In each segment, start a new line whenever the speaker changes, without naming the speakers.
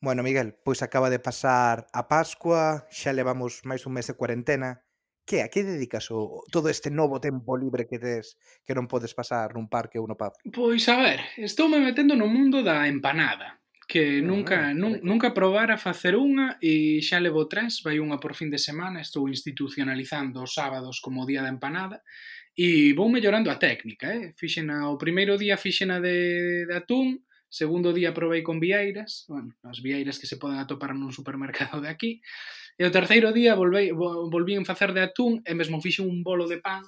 Bueno, Miguel, pois acaba de pasar a Pascua, xa levamos máis un mes de cuarentena. Que, a que dedicas o, todo este novo tempo libre que tes que non podes pasar nun parque ou no pub?
Pois a ver, estou me metendo no mundo da empanada que ah, nunca,
ah,
nun, nunca probara facer unha e xa levo tres, vai unha por fin de semana, estou institucionalizando os sábados como día da empanada e vou mellorando a técnica, eh? Fixena, o primeiro día fixena de, de atún, Segundo día probei con vieiras, bueno, as vieiras que se poden atopar nun supermercado de aquí. E o terceiro día volvei, volvín facer de atún e mesmo fixe un bolo de pan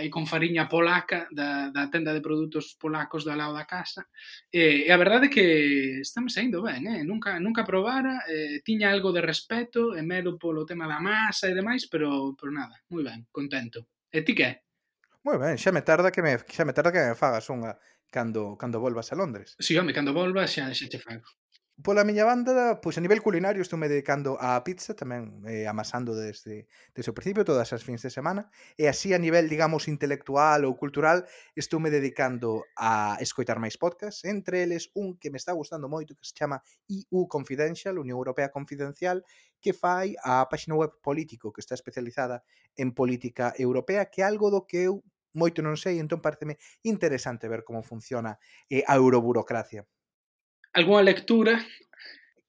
aí con fariña polaca da, da tenda de produtos polacos do lado da casa e, e a verdade é que está me saindo ben, eh? nunca, nunca probara eh, tiña algo de respeto e medo polo tema da masa e demais pero, pero nada, moi ben, contento e ti que?
Moi ben, xa me tarda que me, xa me tarda que me fagas unha cando, cando volvas a Londres.
Si, sí, home, cando volvas xa, xa te fago.
Pola miña banda, pois a nivel culinario estou me dedicando á pizza, tamén eh, amasando desde, desde o principio todas as fins de semana, e así a nivel, digamos, intelectual ou cultural, estou me dedicando a escoitar máis podcast, entre eles un que me está gustando moito que se chama EU Confidential, Unión Europea Confidencial, que fai a páxina web político que está especializada en política europea, que é algo do que eu moito non sei, entón pareceme interesante ver como funciona eh, a euroburocracia.
Alguna lectura?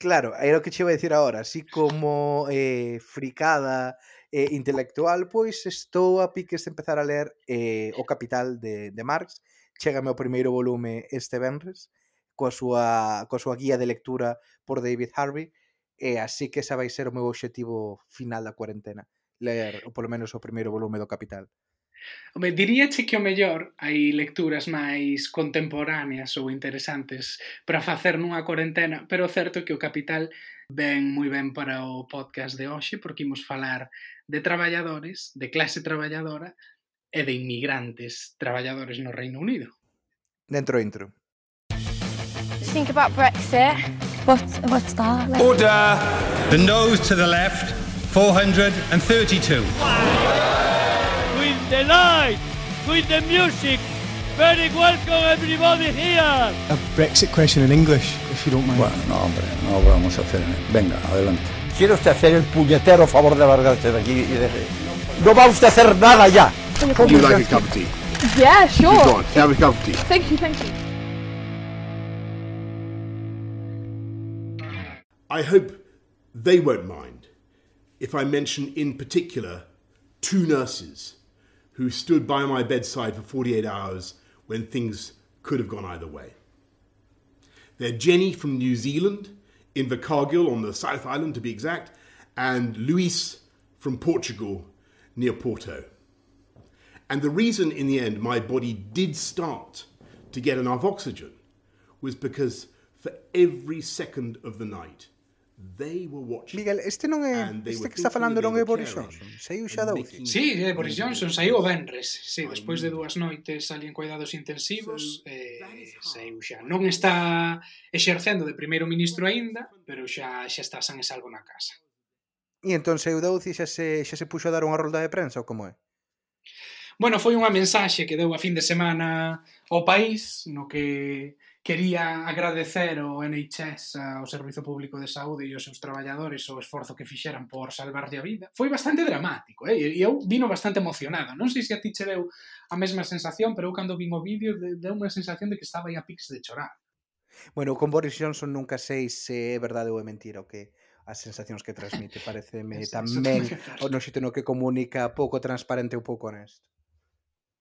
Claro, era o que che iba a agora, así como eh, fricada eh, intelectual, pois estou a piques de empezar a ler eh, O Capital de, de Marx, chégame o primeiro volume este venres, coa súa, coa súa guía de lectura por David Harvey, e así que esa vai ser o meu obxectivo final da cuarentena, ler polo menos o primeiro volume do Capital.
Home, diríache que o mellor hai lecturas máis contemporáneas ou interesantes para facer nunha cuarentena, pero o certo é que o Capital ven moi ben para o podcast de hoxe porque imos falar de traballadores, de clase traballadora e de inmigrantes traballadores no Reino Unido.
Dentro intro.
Think about Brexit.
What, what's that? Like?
Order! The nose to the left, 432.
Wow. The light, with the music. Very welcome everybody here.
A Brexit question in English, if you don't mind.
Bueno, no, hombre, no lo vamos a hacer. Venga, adelante. ¿Quiere usted hacer el puñetero favor de largarse de aquí y de... No va usted a hacer nada ya.
Would you like a cup of tea?
Yeah, sure.
Go on, have a cup of tea.
Thank you, thank you.
I hope they won't mind if I mention in particular two nurses who stood by my bedside for 48 hours when things could have gone either way. They're Jenny from New Zealand, Invercargill on the South Island to be exact, and Luis from Portugal near Porto. And the reason in the end my body did start to get enough oxygen was because for every second of the night.
Miguel, este non é este que está falando non é Boris Johnson. saiu xa da UCI
Sí, é Boris Johnson saiu o Benres sí, despois de dúas noites ali en cuidados intensivos eh, saiu xa. Non está exercendo de primeiro ministro aínda pero xa xa está san e salvo na casa.
E entón saiu da UCI xa se, xa se puxo a dar unha rolda de prensa ou como é?
Bueno, foi unha mensaxe que deu a fin de semana ao país no que quería agradecer ao NHS, ao Servizo Público de Saúde e aos seus traballadores o esforzo que fixeran por salvarlle a vida. Foi bastante dramático, eh? e eu vino bastante emocionado. Non sei se a ti che deu a mesma sensación, pero eu cando vin o vídeo deu unha sensación de que estaba aí a piques de chorar.
Bueno, con Boris Johnson nunca sei se é verdade ou é mentira o que as sensacións que transmite, pareceme tamén o no xito no que comunica pouco transparente ou pouco honesto.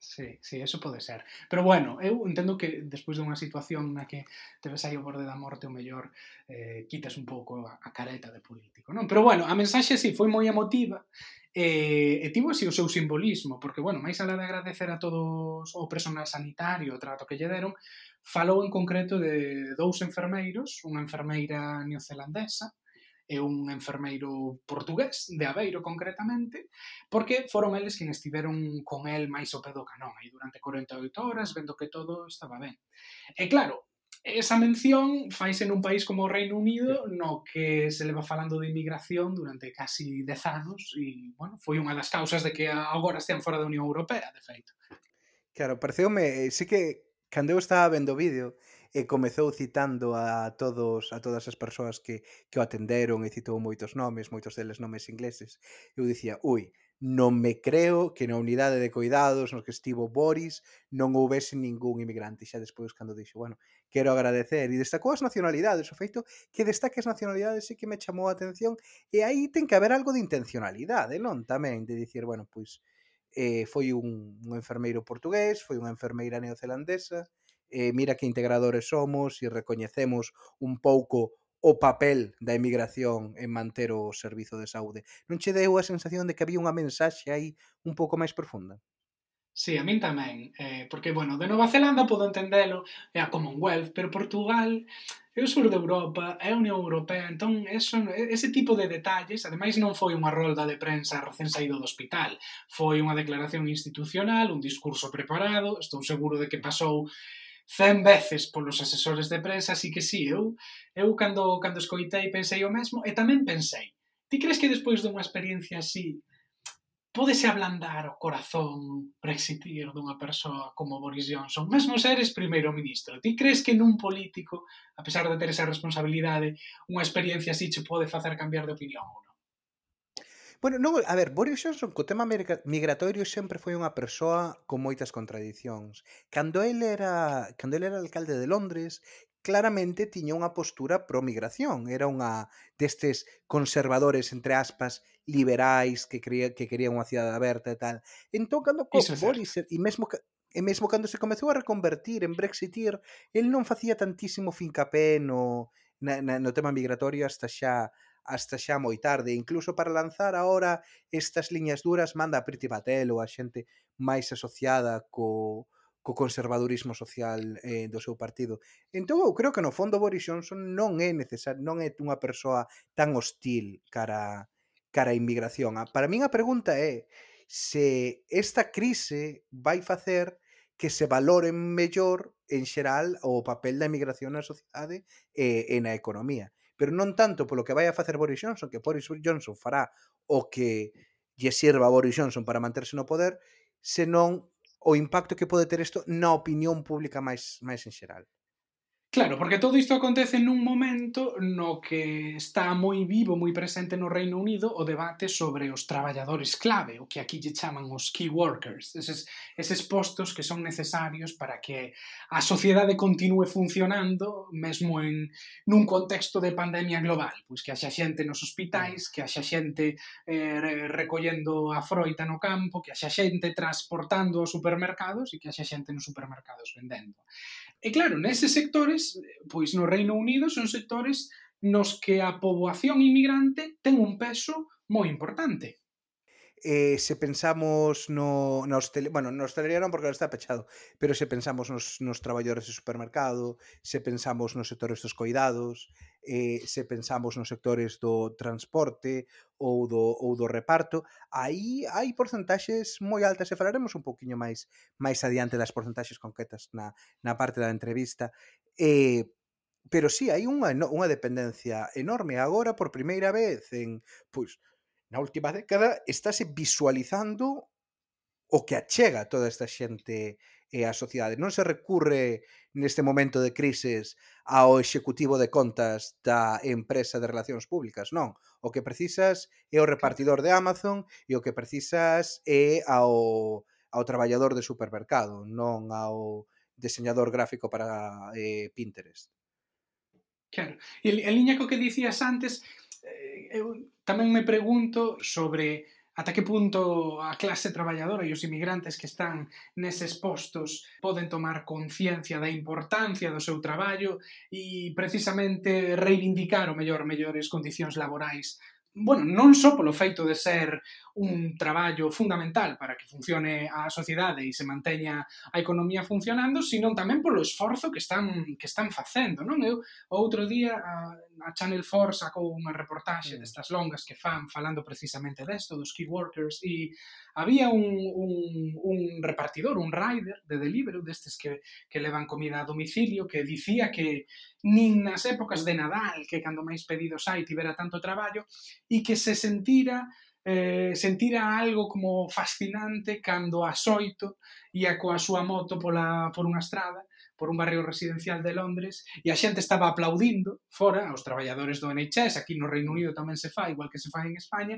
Sí, sí, eso pode ser. Pero bueno, eu entendo que despois dunha situación na que te ves aí o borde da morte o mellor eh, quitas un pouco a, a careta de político, non? Pero bueno, a mensaxe sí, foi moi emotiva e, e tivo así o seu simbolismo, porque bueno, máis alá de agradecer a todos o personal sanitario o trato que lle deron, falou en concreto de dous enfermeiros, unha enfermeira neozelandesa e un enfermeiro portugués, de Aveiro concretamente, porque foron eles quen estiveron con el máis ao pé do canón, aí durante 48 horas, vendo que todo estaba ben. E claro, esa mención faise nun país como o Reino Unido no que se leva falando de inmigración durante casi 10 anos e, bueno, foi unha das causas de que agora estean fora da Unión Europea, de feito.
Claro, pareceume, eh, sí que cando eu estaba vendo o vídeo, e comezou citando a todos a todas as persoas que, que o atenderon e citou moitos nomes, moitos deles nomes ingleses. Eu dicía, ui, non me creo que na unidade de cuidados nos que estivo Boris non houbese ningún inmigrante. Xa despois cando dixo, bueno, quero agradecer e destacou as nacionalidades, o feito que destaque as nacionalidades e que me chamou a atención e aí ten que haber algo de intencionalidade, non? Tamén de dicir, bueno, pois eh, foi un, un enfermeiro portugués, foi unha enfermeira neozelandesa, eh, mira que integradores somos e recoñecemos un pouco o papel da emigración en manter o servizo de saúde. Non che deu a sensación de que había unha mensaxe aí un pouco máis profunda?
Sí, a min tamén, eh, porque, bueno, de Nova Zelanda podo entendelo, é a Commonwealth, pero Portugal é o sur de Europa, é a Unión Europea, entón eso, ese tipo de detalles, ademais non foi unha rolda de prensa recén saído do hospital, foi unha declaración institucional, un discurso preparado, estou seguro de que pasou cen veces polos asesores de prensa, así que sí, eu, eu cando, cando escoitei pensei o mesmo, e tamén pensei, ti crees que despois dunha experiencia así podese ablandar o corazón brexitir dunha persoa como Boris Johnson, mesmo se eres primeiro ministro. Ti crees que nun político, a pesar de ter esa responsabilidade, unha experiencia así che pode facer cambiar de opinión ou non?
Bueno, non, a ver, Boris Johnson co tema migratorio sempre foi unha persoa con moitas contradicións. Cando ele era, cando ele era alcalde de Londres, claramente tiña unha postura pro migración, era unha destes conservadores entre aspas liberais que creía que quería unha cidade aberta e tal. Entón cando co Boris e mesmo e mesmo cando se comezou a reconvertir en Brexitir, el non facía tantísimo fincapé no, na, na, no tema migratorio hasta xa hasta xa moi tarde, incluso para lanzar ahora estas liñas duras manda a Priti Patel ou a xente máis asociada co, co conservadurismo social eh, do seu partido. Entón, eu creo que no fondo Boris Johnson non é necesario, non é unha persoa tan hostil cara cara a inmigración. Ah, para min a pregunta é se esta crise vai facer que se valoren mellor en xeral o papel da inmigración na sociedade e, e na economía pero non tanto polo que vai a facer Boris Johnson, que Boris Johnson fará o que lle sirva a Boris Johnson para manterse no poder, senón o impacto que pode ter isto na opinión pública máis máis en xeral.
Claro, porque todo isto acontece nun momento no que está moi vivo, moi presente no Reino Unido o debate sobre os traballadores clave, o que aquí lle chaman os key workers, eses, eses postos que son necesarios para que a sociedade continue funcionando mesmo en nun contexto de pandemia global, pois que haxa xente nos hospitais, que haxa xente eh, recollendo a froita no campo, que haxa xente transportando aos supermercados e que haxa xente nos supermercados vendendo. E claro, neses sectores, pois no Reino Unido son sectores nos que a poboación inmigrante ten un peso moi importante
eh, se pensamos no, na hostelería, bueno, na hostelería non porque está pechado, pero se pensamos nos, nos traballadores do supermercado, se pensamos nos sectores dos coidados, eh, se pensamos nos sectores do transporte ou do, ou do reparto, aí hai porcentaxes moi altas e falaremos un poquinho máis máis adiante das porcentaxes concretas na, na parte da entrevista. Eh, pero sí, hai unha, unha dependencia enorme agora por primeira vez en, pois, na última década estáse visualizando o que achega toda esta xente e a sociedade. Non se recurre neste momento de crises ao executivo de contas da empresa de relacións públicas, non. O que precisas é o repartidor de Amazon e o que precisas é ao, ao traballador de supermercado, non ao diseñador gráfico para eh, Pinterest.
Claro. E en liña co que dicías antes, Eh, eu tamén me pregunto sobre ata que punto a clase traballadora e os imigrantes que están neses postos poden tomar conciencia da importancia do seu traballo e precisamente reivindicar o mellor mellores condicións laborais bueno, non só polo feito de ser un traballo fundamental para que funcione a sociedade e se manteña a economía funcionando, sino tamén polo esforzo que están que están facendo, non? Eu outro día ah, a Channel 4 sacou unha reportaxe mm. destas longas que fan falando precisamente desto, dos key workers, e había un, un, un repartidor, un rider de delivery destes que, que levan comida a domicilio que dicía que nin nas épocas de Nadal, que cando máis pedidos hai tibera tanto traballo, e que se sentira eh, sentira algo como fascinante cando a xoito ia coa súa moto pola, por unha estrada por un barrio residencial de Londres e a xente estaba aplaudindo fora aos traballadores do NHS, aquí no Reino Unido tamén se fai, igual que se fai en España,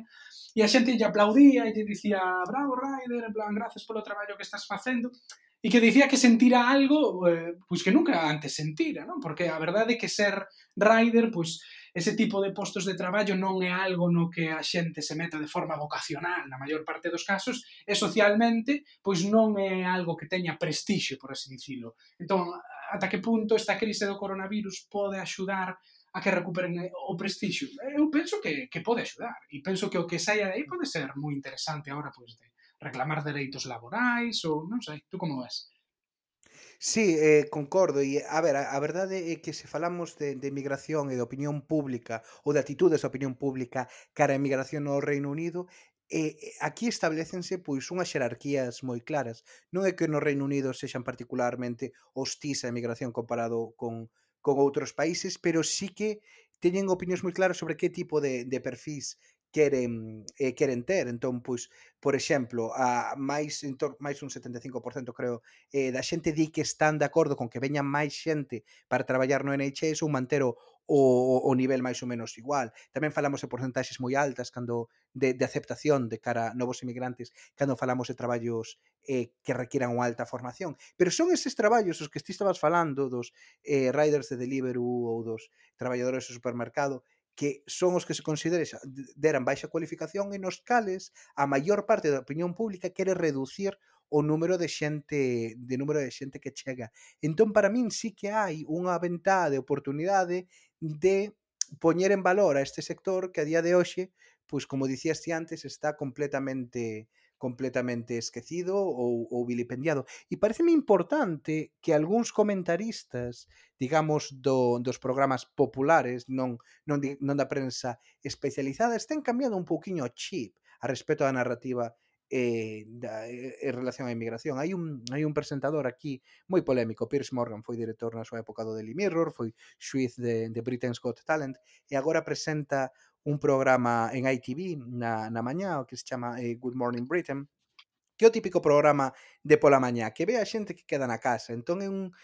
e a xente lle aplaudía e lle dicía bravo Ryder, en plan, gracias polo traballo que estás facendo, e que dicía que sentira algo eh, pois que nunca antes sentira, non? Porque a verdade é que ser rider pois ese tipo de postos de traballo non é algo no que a xente se meta de forma vocacional na maior parte dos casos e socialmente pois non é algo que teña prestixio, por así dicilo. Entón, ata que punto esta crise do coronavirus pode axudar a que recuperen eh, o prestixio? Eu penso que, que pode axudar e penso que o que saia de aí pode ser moi interesante agora pois de reclamar dereitos laborais ou non sei, tú como ves?
Sí, eh, concordo. E, eh, a ver, a, a verdade é que se falamos de, de migración e de opinión pública ou de atitudes da opinión pública cara a migración no Reino Unido, eh, aquí establecense pois unhas xerarquías moi claras. Non é que no Reino Unido sexan particularmente hostís a emigración comparado con, con outros países, pero sí que teñen opinións moi claras sobre que tipo de, de perfis queren eh, queren ter. Entón, pois, por exemplo, a máis máis un 75% creo eh, da xente di que están de acordo con que veña máis xente para traballar no NHS ou manter o, o, o nivel máis ou menos igual. Tamén falamos de porcentaxes moi altas cando de, de aceptación de cara a novos emigrantes cando falamos de traballos eh, que requiran unha alta formación. Pero son eses traballos os que ti estabas falando dos eh, riders de Deliveroo ou dos traballadores do supermercado que son os que se considera deran baixa cualificación e nos cales a maior parte da opinión pública quere reducir o número de xente de número de xente que chega. Entón para min sí que hai unha ventá de oportunidade de poñer en valor a este sector que a día de hoxe, pois como dicías ti antes, está completamente completamente esquecido ou, ou vilipendiado. E pareceme importante que algúns comentaristas, digamos, do, dos programas populares, non, non, non da prensa especializada, estén cambiando un pouquiño o chip a respecto da narrativa eh, da, eh, en relación á inmigración. Hai un, hai un presentador aquí moi polémico, Piers Morgan, foi director na súa época do Daily Mirror, foi xuiz de, de Britain's Got Talent, e agora presenta un programa en ITV na, na mañá, que se chama eh, Good Morning Britain, que é o típico programa de pola mañá, que ve a xente que queda na casa. Entón é un,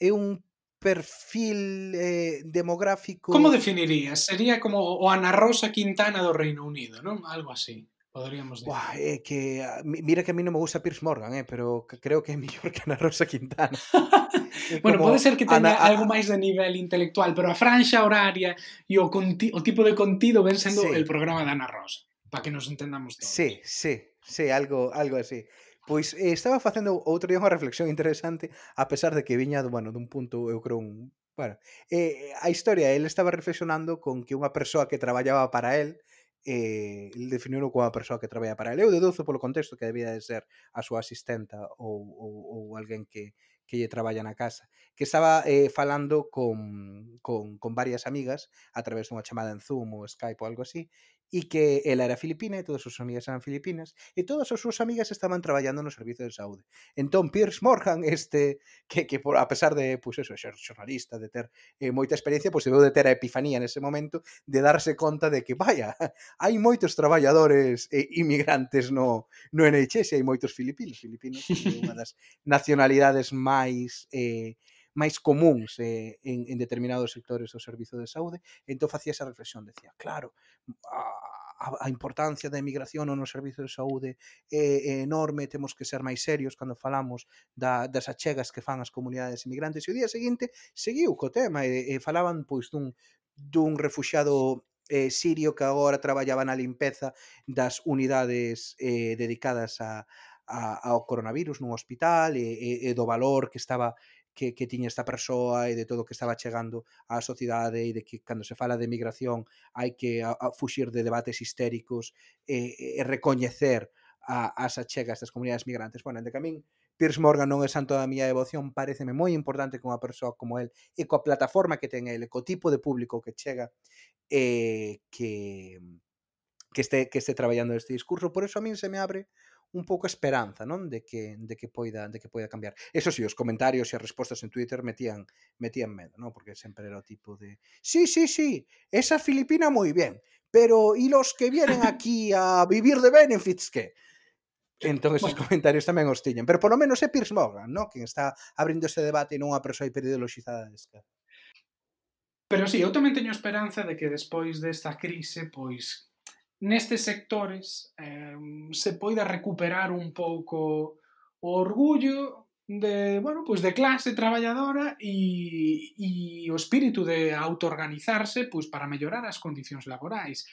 é un perfil eh, demográfico...
Como definirías? Sería como o Ana Rosa Quintana do Reino Unido, non? Algo así. Podríamos decir.
Buah, é que, ah, mira que a mí non me gusta Piers Morgan, eh, pero creo que é mellor que Ana Rosa Quintana.
bueno, pode ser que teña Ana, algo máis de nivel intelectual, pero a franxa horaria e o, conti, o tipo de contido ven sendo sí. el programa de Ana Rosa, para que nos entendamos todos.
Sí, sí, sí, algo, algo así. Pois eh, estaba facendo outro día unha reflexión interesante a pesar de que viña, bueno, dun punto, eu creo, un... Bueno, eh, a historia, el estaba reflexionando con que unha persoa que traballaba para él eh, el definiu como a persoa que traballa para ele. Eu deduzo polo contexto que debía de ser a súa asistenta ou, ou, ou alguén que, que lle traballa na casa, que estaba eh, falando con, con, con varias amigas a través dunha chamada en Zoom ou Skype ou algo así, e que ela era filipina e todas as súas amigas eran filipinas e todas as súas amigas estaban traballando no servizo de saúde. Entón Piers Morgan este que que por, a pesar de pues, eso, ser xornalista, de ter eh, moita experiencia, pois pues, debeu de ter a epifanía nese momento de darse conta de que vaya, hai moitos traballadores e eh, inmigrantes no no NHS, hai moitos filipinos, filipinos é unha das nacionalidades máis eh máis comuns eh, en, en determinados sectores do servizo de saúde, entón facía esa reflexión, decía, claro, a, a importancia da emigración no servizo de saúde é, é enorme, temos que ser máis serios cando falamos da, das achegas que fan as comunidades emigrantes, e o día seguinte seguiu co tema, e, e falaban pois dun, dun refuxiado eh, sirio que agora traballaba na limpeza das unidades eh, dedicadas a, a, ao coronavirus nun hospital e, e, e do valor que estaba que, que tiña esta persoa e de todo o que estaba chegando á sociedade e de que cando se fala de migración hai que a, a fuxir de debates histéricos e, e recoñecer a, as achegas das comunidades migrantes. Bueno, en de camín, Piers Morgan non é santo da miña devoción, pareceme moi importante que unha persoa como el e coa plataforma que ten ele, co tipo de público que chega eh, que que este que este traballando este discurso, por eso a min se me abre un pouco a esperanza, non, de que de que poida de que poida cambiar. Eso si sí, os comentarios e as respostas en Twitter metían metían medo, non, porque sempre era o tipo de, "Sí, sí, sí, esa Filipina moi ben, pero e los que vienen aquí a vivir de benefits que?" Entón, esos
bueno.
comentarios tamén os tiñen. Pero polo menos é Piers Morgan, no? quen está abrindo ese debate e non unha persoa hiperideologizada desca.
Pero sí, eu tamén teño esperanza de que despois desta crise, pois, nestes sectores eh, se poida recuperar un pouco o orgullo de, bueno, pois de clase traballadora e, e o espírito de autoorganizarse pois para mellorar as condicións laborais.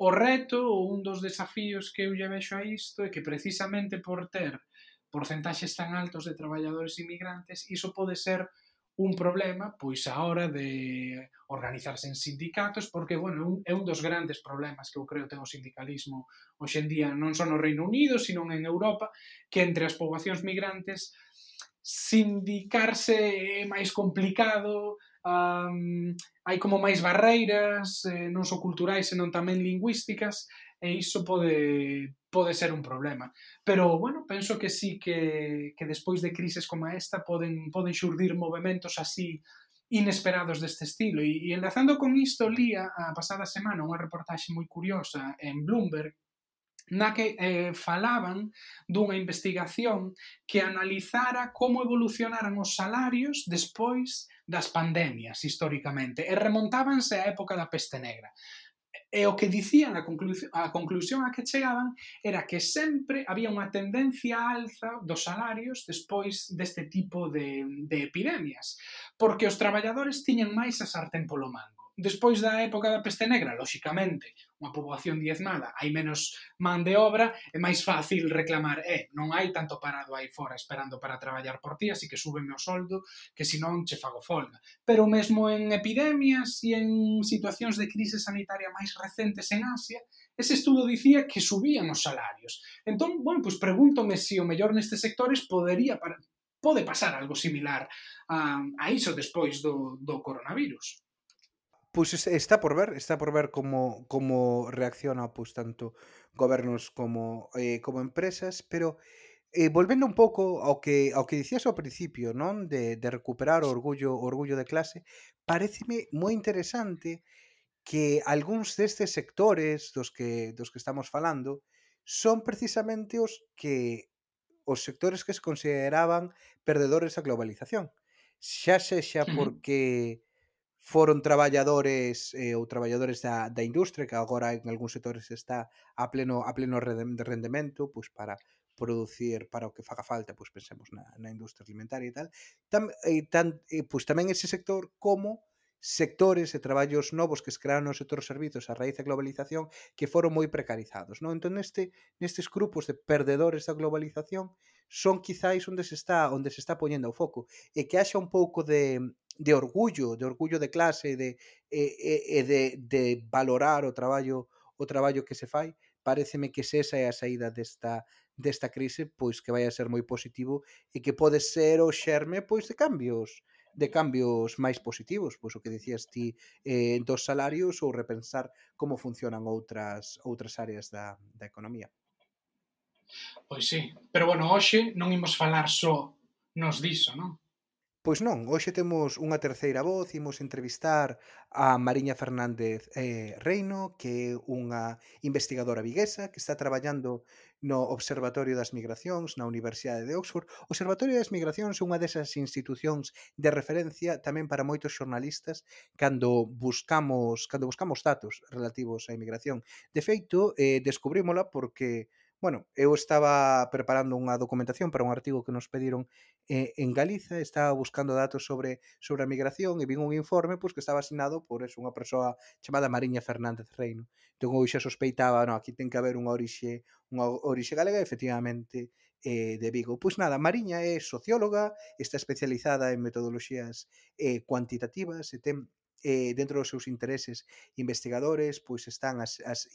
O reto ou un dos desafíos que eu lle vexo a isto é que precisamente por ter porcentaxes tan altos de traballadores inmigrantes, iso pode ser un problema pois a hora de organizarse en sindicatos, porque, bueno, un, é un dos grandes problemas que eu creo ten o sindicalismo hoxendía, non só no Reino Unido, sino en Europa, que entre as poboacións migrantes sindicarse é máis complicado, um, hai como máis barreiras, eh, non só culturais, senón tamén lingüísticas, e iso pode pode ser un problema. Pero, bueno, penso que sí que, que despois de crises como esta poden, poden xurdir movimentos así inesperados deste estilo. E, e enlazando con isto, lía a pasada semana unha reportaxe moi curiosa en Bloomberg na que eh, falaban dunha investigación que analizara como evolucionaran os salarios despois das pandemias históricamente e remontábanse á época da peste negra. E o que dicían a, conclusión, a conclusión a que chegaban era que sempre había unha tendencia á alza dos salarios despois deste tipo de, de epidemias, porque os traballadores tiñan máis a sartén polo mango despois da época da peste negra, lóxicamente, unha poboación diezmada, hai menos man de obra, é máis fácil reclamar, é, non hai tanto parado aí fora esperando para traballar por ti, así que súbeme o soldo, que senón che fago folga. Pero mesmo en epidemias e en situacións de crise sanitaria máis recentes en Asia, ese estudo dicía que subían os salarios. Entón, bueno, pois pregúntome se si o mellor nestes sectores podería pode pasar algo similar a, a iso despois do, do coronavirus.
Pois pues está por ver, está por ver como como reacciona pois pues, tanto gobernos como eh, como empresas, pero eh, volvendo un pouco ao que ao que dicías ao principio, non, de, de recuperar o orgullo o orgullo de clase, pareceme moi interesante que algúns destes sectores dos que dos que estamos falando son precisamente os que os sectores que se consideraban perdedores da globalización. Xa sexa porque foron traballadores eh, ou traballadores da, da industria que agora en algúns sectores está a pleno a pleno rendemento, pois para producir para o que faga falta, pois pensemos na, na industria alimentaria e tal. Tam, e, tan, e, pois tamén ese sector como sectores e traballos novos que se crearon no sector servizos a raíz da globalización que foron moi precarizados. Non? Entón, neste, nestes grupos de perdedores da globalización son quizáis onde se está onde se está poñendo o foco e que haxa un pouco de, de orgullo, de orgullo de clase, de e, e de, de valorar o traballo o traballo que se fai, pareceme que se esa é a saída desta desta crise, pois que vai a ser moi positivo e que pode ser o xerme pois de cambios de cambios máis positivos, pois o que dicías ti eh, dos salarios ou repensar como funcionan outras outras áreas da, da economía.
Pois sí, pero bueno, hoxe non imos falar só nos diso, non?
Pois non, hoxe temos unha terceira voz, imos entrevistar a Mariña Fernández eh, Reino, que é unha investigadora viguesa que está traballando no Observatorio das Migracións na Universidade de Oxford. O Observatorio das Migracións é unha desas institucións de referencia tamén para moitos xornalistas cando buscamos cando buscamos datos relativos á inmigración. De feito, eh, descubrímola porque Bueno, eu estaba preparando unha documentación para un artigo que nos pediron eh, en Galiza, estaba buscando datos sobre sobre a migración e vin un informe pois que estaba asinado por eso, unha persoa chamada Mariña Fernández Reino. Entón eu xa sospeitaba, no, aquí ten que haber unha orixe unha orixe galega, efectivamente eh, de Vigo. Pois nada, Mariña é socióloga, está especializada en metodoloxías eh, cuantitativas e ten eh, dentro dos seus intereses investigadores, pois están as, as,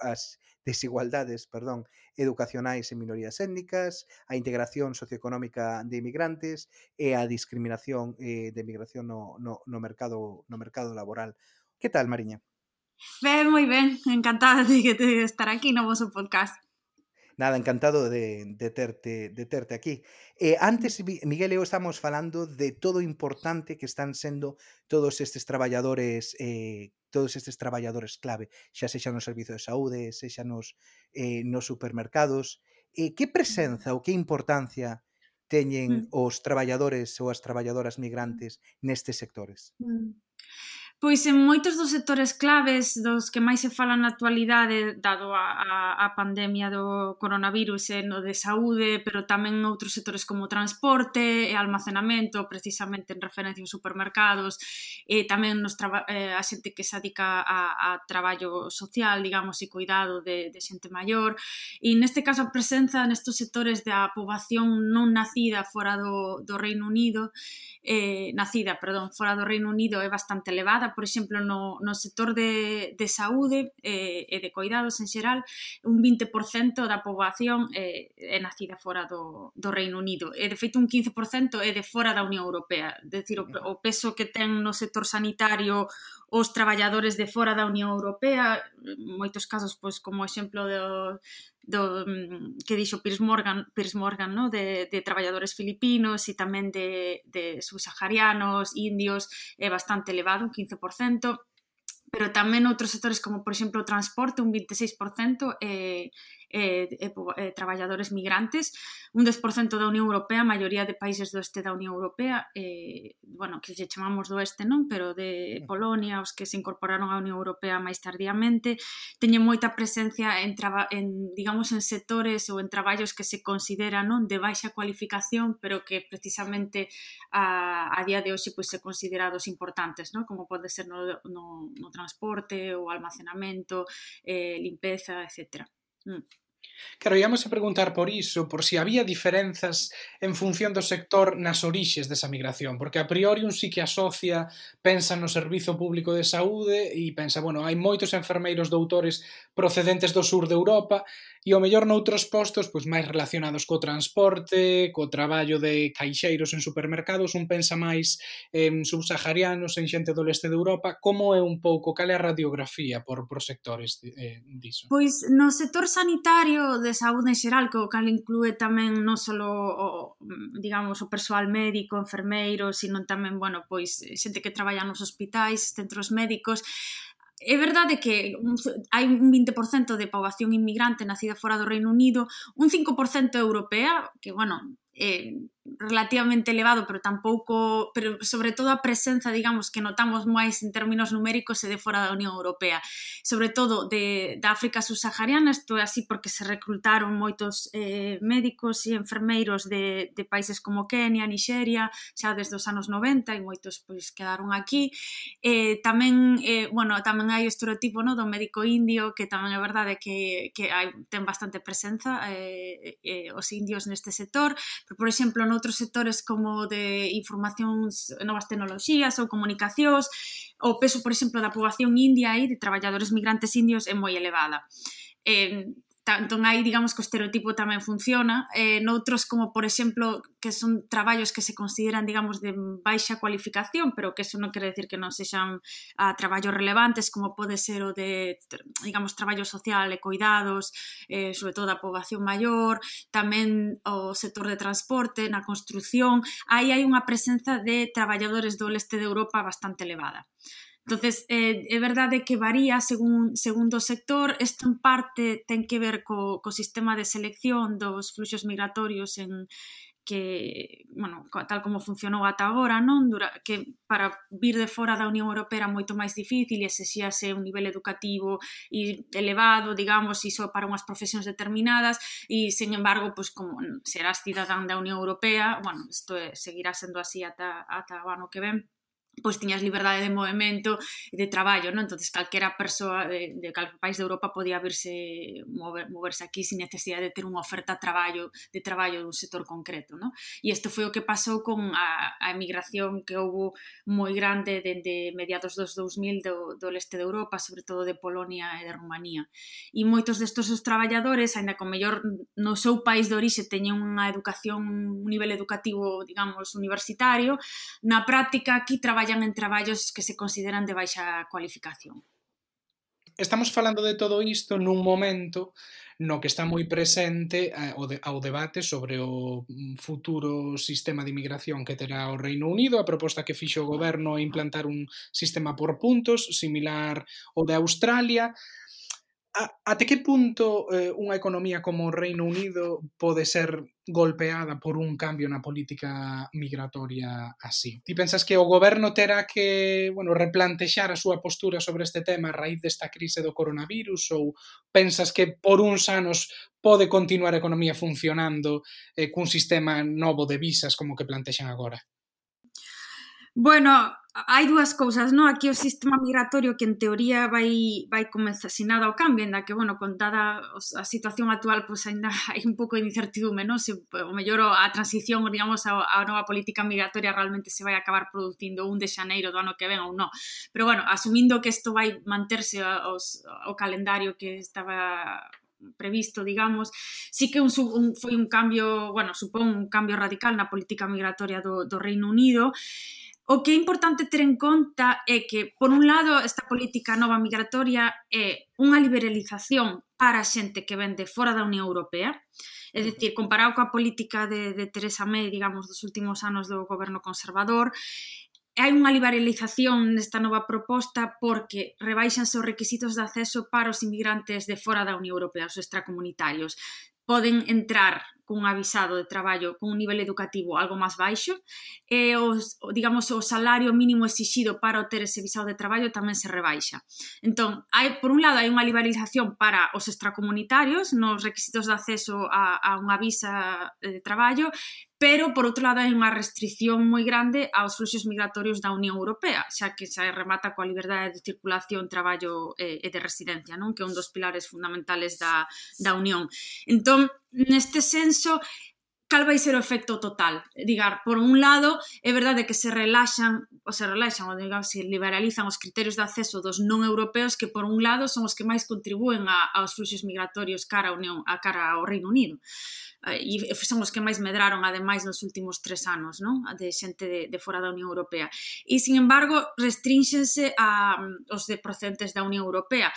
as desigualdades perdón, educacionais en minorías étnicas, a integración socioeconómica de imigrantes e eh, a discriminación eh, de migración no, no, no, mercado, no mercado laboral. Que tal, Mariña?
Ben, moi ben, encantada de que te estar aquí no vosso podcast.
Nada, encantado de, de, terte, de terte aquí. Eh, antes, Miguel, e eu estamos falando de todo o importante que están sendo todos estes traballadores eh, todos estes traballadores clave, xa sexa no servizo de saúde, sexa nos, eh, nos supermercados. Eh, que presenza ou que importancia teñen
mm.
os traballadores ou as traballadoras migrantes nestes sectores?
Mm. Pois en moitos dos sectores claves dos que máis se fala na actualidade, eh, dado a, a, a pandemia do coronavirus, e no de saúde, eh, pero tamén outros sectores como transporte e almacenamento, precisamente en referencia aos supermercados, e tamén nos traba, eh, a xente que se adica a, a traballo social, digamos, e cuidado de, de xente maior. E neste caso a presenza nestos sectores da poboación non nacida fora do, do Reino Unido, eh, nacida, perdón, fora do Reino Unido é bastante elevada, por exemplo, no, no sector de, de saúde eh, e de coidados en xeral, un 20% da poboación eh, é nacida fora do, do Reino Unido. E, de feito, un 15% é de fora da Unión Europea. Decir, o, o peso que ten no sector sanitario os traballadores de fora da Unión Europea, moitos casos, pois, como exemplo do, do mm, que dixo Piers Morgan, Piers Morgan no? de, de traballadores filipinos e tamén de, de subsaharianos, indios, é bastante elevado, un 15%, pero tamén outros sectores como, por exemplo, o transporte, un 26%, e, e, e, e traballadores migrantes, un 10% da Unión Europea, a maioría de países do este da Unión Europea, e, bueno, que lle chamamos do este, non? Pero de Polonia, os que se incorporaron á Unión Europea máis tardíamente, teñen moita presencia en, traba, en digamos, en sectores ou en traballos que se consideran non de baixa cualificación, pero que precisamente a, a día de hoxe pois, se considerados importantes, non? Como pode ser no, no, no transporte, o almacenamento, eh, limpeza, etcétera. Mm.
Claro, íamos a preguntar por iso, por si había diferenzas en función do sector nas orixes desa migración, porque a priori un sí que asocia, pensa no Servizo Público de Saúde e pensa, bueno, hai moitos enfermeiros doutores procedentes do sur de Europa, E o mellor noutros postos pois máis relacionados co transporte, co traballo de caixeiros en supermercados, un pensa máis en subsaharianos, en xente do leste de Europa, como é un pouco, cal é a radiografía por, por sectores eh, diso?
Pois no sector sanitario de saúde en xeral, que o cal inclúe tamén non só o, digamos, o persoal médico, enfermeiro, sino tamén, bueno, pois xente que traballa nos hospitais, centros médicos, é verdade que hai un 20% de poboación inmigrante nacida fora do Reino Unido, un 5% europea, que, bueno, eh, relativamente elevado, pero tampouco, pero sobre todo a presenza, digamos, que notamos máis en términos numéricos e de fora da Unión Europea, sobre todo de, da África subsahariana, isto é así porque se recrutaron moitos eh, médicos e enfermeiros de, de países como Kenia, Nigeria, xa desde os anos 90 e moitos pois quedaron aquí. Eh, tamén, eh, bueno, tamén hai o estereotipo no, do médico indio, que tamén é verdade que, que hai, ten bastante presenza eh, eh, os indios neste sector, pero, por exemplo, noutros sectores como de informacións, novas tecnoloxías ou comunicacións, o peso, por exemplo, da poboación india e de traballadores migrantes indios é moi elevada. Eh, entón aí digamos que o estereotipo tamén funciona eh, noutros como por exemplo que son traballos que se consideran digamos de baixa cualificación pero que eso non quere decir que non sexan a traballos relevantes como pode ser o de digamos traballo social e cuidados eh, sobre todo a poboación maior tamén o sector de transporte na construción aí hai unha presenza de traballadores do leste de Europa bastante elevada. Entonces, eh, é verdade que varía según, segundo sector, isto en parte ten que ver co, co sistema de selección dos fluxos migratorios en, que, bueno, tal como funcionou ata agora, non? Dura, que para vir de fora da Unión Europea era moito máis difícil e exixíase un nivel educativo e elevado, digamos, iso para unhas profesións determinadas. E, sen embargo, pois, como serás cidadán da Unión Europea, bueno, isto é, seguirá sendo así ata, ata o ano que ven, pois tiñas liberdade de movimento e de traballo, non? entonces calquera persoa eh, de, de calquera país de Europa podía virse mover, moverse aquí sin necesidade de ter unha oferta de traballo de traballo dun sector concreto, non? E isto foi o que pasou con a, a emigración que houve moi grande dende mediados dos 2000 do, do leste de Europa, sobre todo de Polonia e de Rumanía. E moitos destos os traballadores, aínda que mellor no seu país de orixe teñen unha educación, un nivel educativo, digamos, universitario, na práctica aquí traballan traballan en traballos que se consideran de baixa cualificación.
Estamos falando de todo isto nun momento no que está moi presente eh, ao debate sobre o mm, futuro sistema de inmigración que terá o Reino Unido, a proposta que fixo o goberno é implantar un sistema por puntos similar ao de Australia, a, até que punto eh, unha economía como o Reino Unido pode ser golpeada por un cambio na política migratoria así? Ti pensas que o goberno terá que, bueno, replantexar a súa postura sobre este tema a raíz desta crise do coronavirus ou pensas que por uns anos pode continuar a economía funcionando eh, cun sistema novo de visas como que plantexan agora?
Bueno, hai dúas cousas, non? Aquí o sistema migratorio que en teoría vai vai comenzar sin nada o cambio, en da que, bueno, contada a situación actual, pois pues, ainda hai un pouco de incertidume, non? Se o mellor a transición, digamos, a, a nova política migratoria realmente se vai acabar producindo un de xaneiro do ano que ven ou non. Pero bueno, asumindo que isto vai manterse os, o calendario que estaba previsto, digamos, sí que un, un, foi un cambio, bueno, supón un cambio radical na política migratoria do, do Reino Unido, O que é importante ter en conta é que, por un lado, esta política nova migratoria é unha liberalización para a xente que vende fora da Unión Europea, É dicir, comparado coa política de, de Teresa May, digamos, dos últimos anos do goberno conservador, hai unha liberalización nesta nova proposta porque rebaixanse os requisitos de acceso para os inmigrantes de fora da Unión Europea, os extracomunitarios poden entrar cun avisado de traballo con un nivel educativo algo máis baixo e os, digamos o salario mínimo exixido para obter ese visado de traballo tamén se rebaixa. Entón, hai por un lado hai unha liberalización para os extracomunitarios nos requisitos de acceso a, a unha visa eh, de traballo pero por outro lado hai unha restricción moi grande aos fluxos migratorios da Unión Europea, xa que se remata coa liberdade de circulación, traballo e de residencia, non que é un dos pilares fundamentales da, da Unión. Entón, neste senso, cal vai ser o efecto total. Digar, por un lado, é verdade que se relaxan, ou se relaxan, ou digamos, se liberalizan os criterios de acceso dos non europeos que, por un lado, son os que máis contribúen a, aos fluxos migratorios cara a Unión, a cara ao Reino Unido. Eh, e son os que máis medraron, ademais, nos últimos tres anos, non? de xente de, de fora da Unión Europea. E, sin embargo, restrínxense a, os de procedentes da Unión Europea.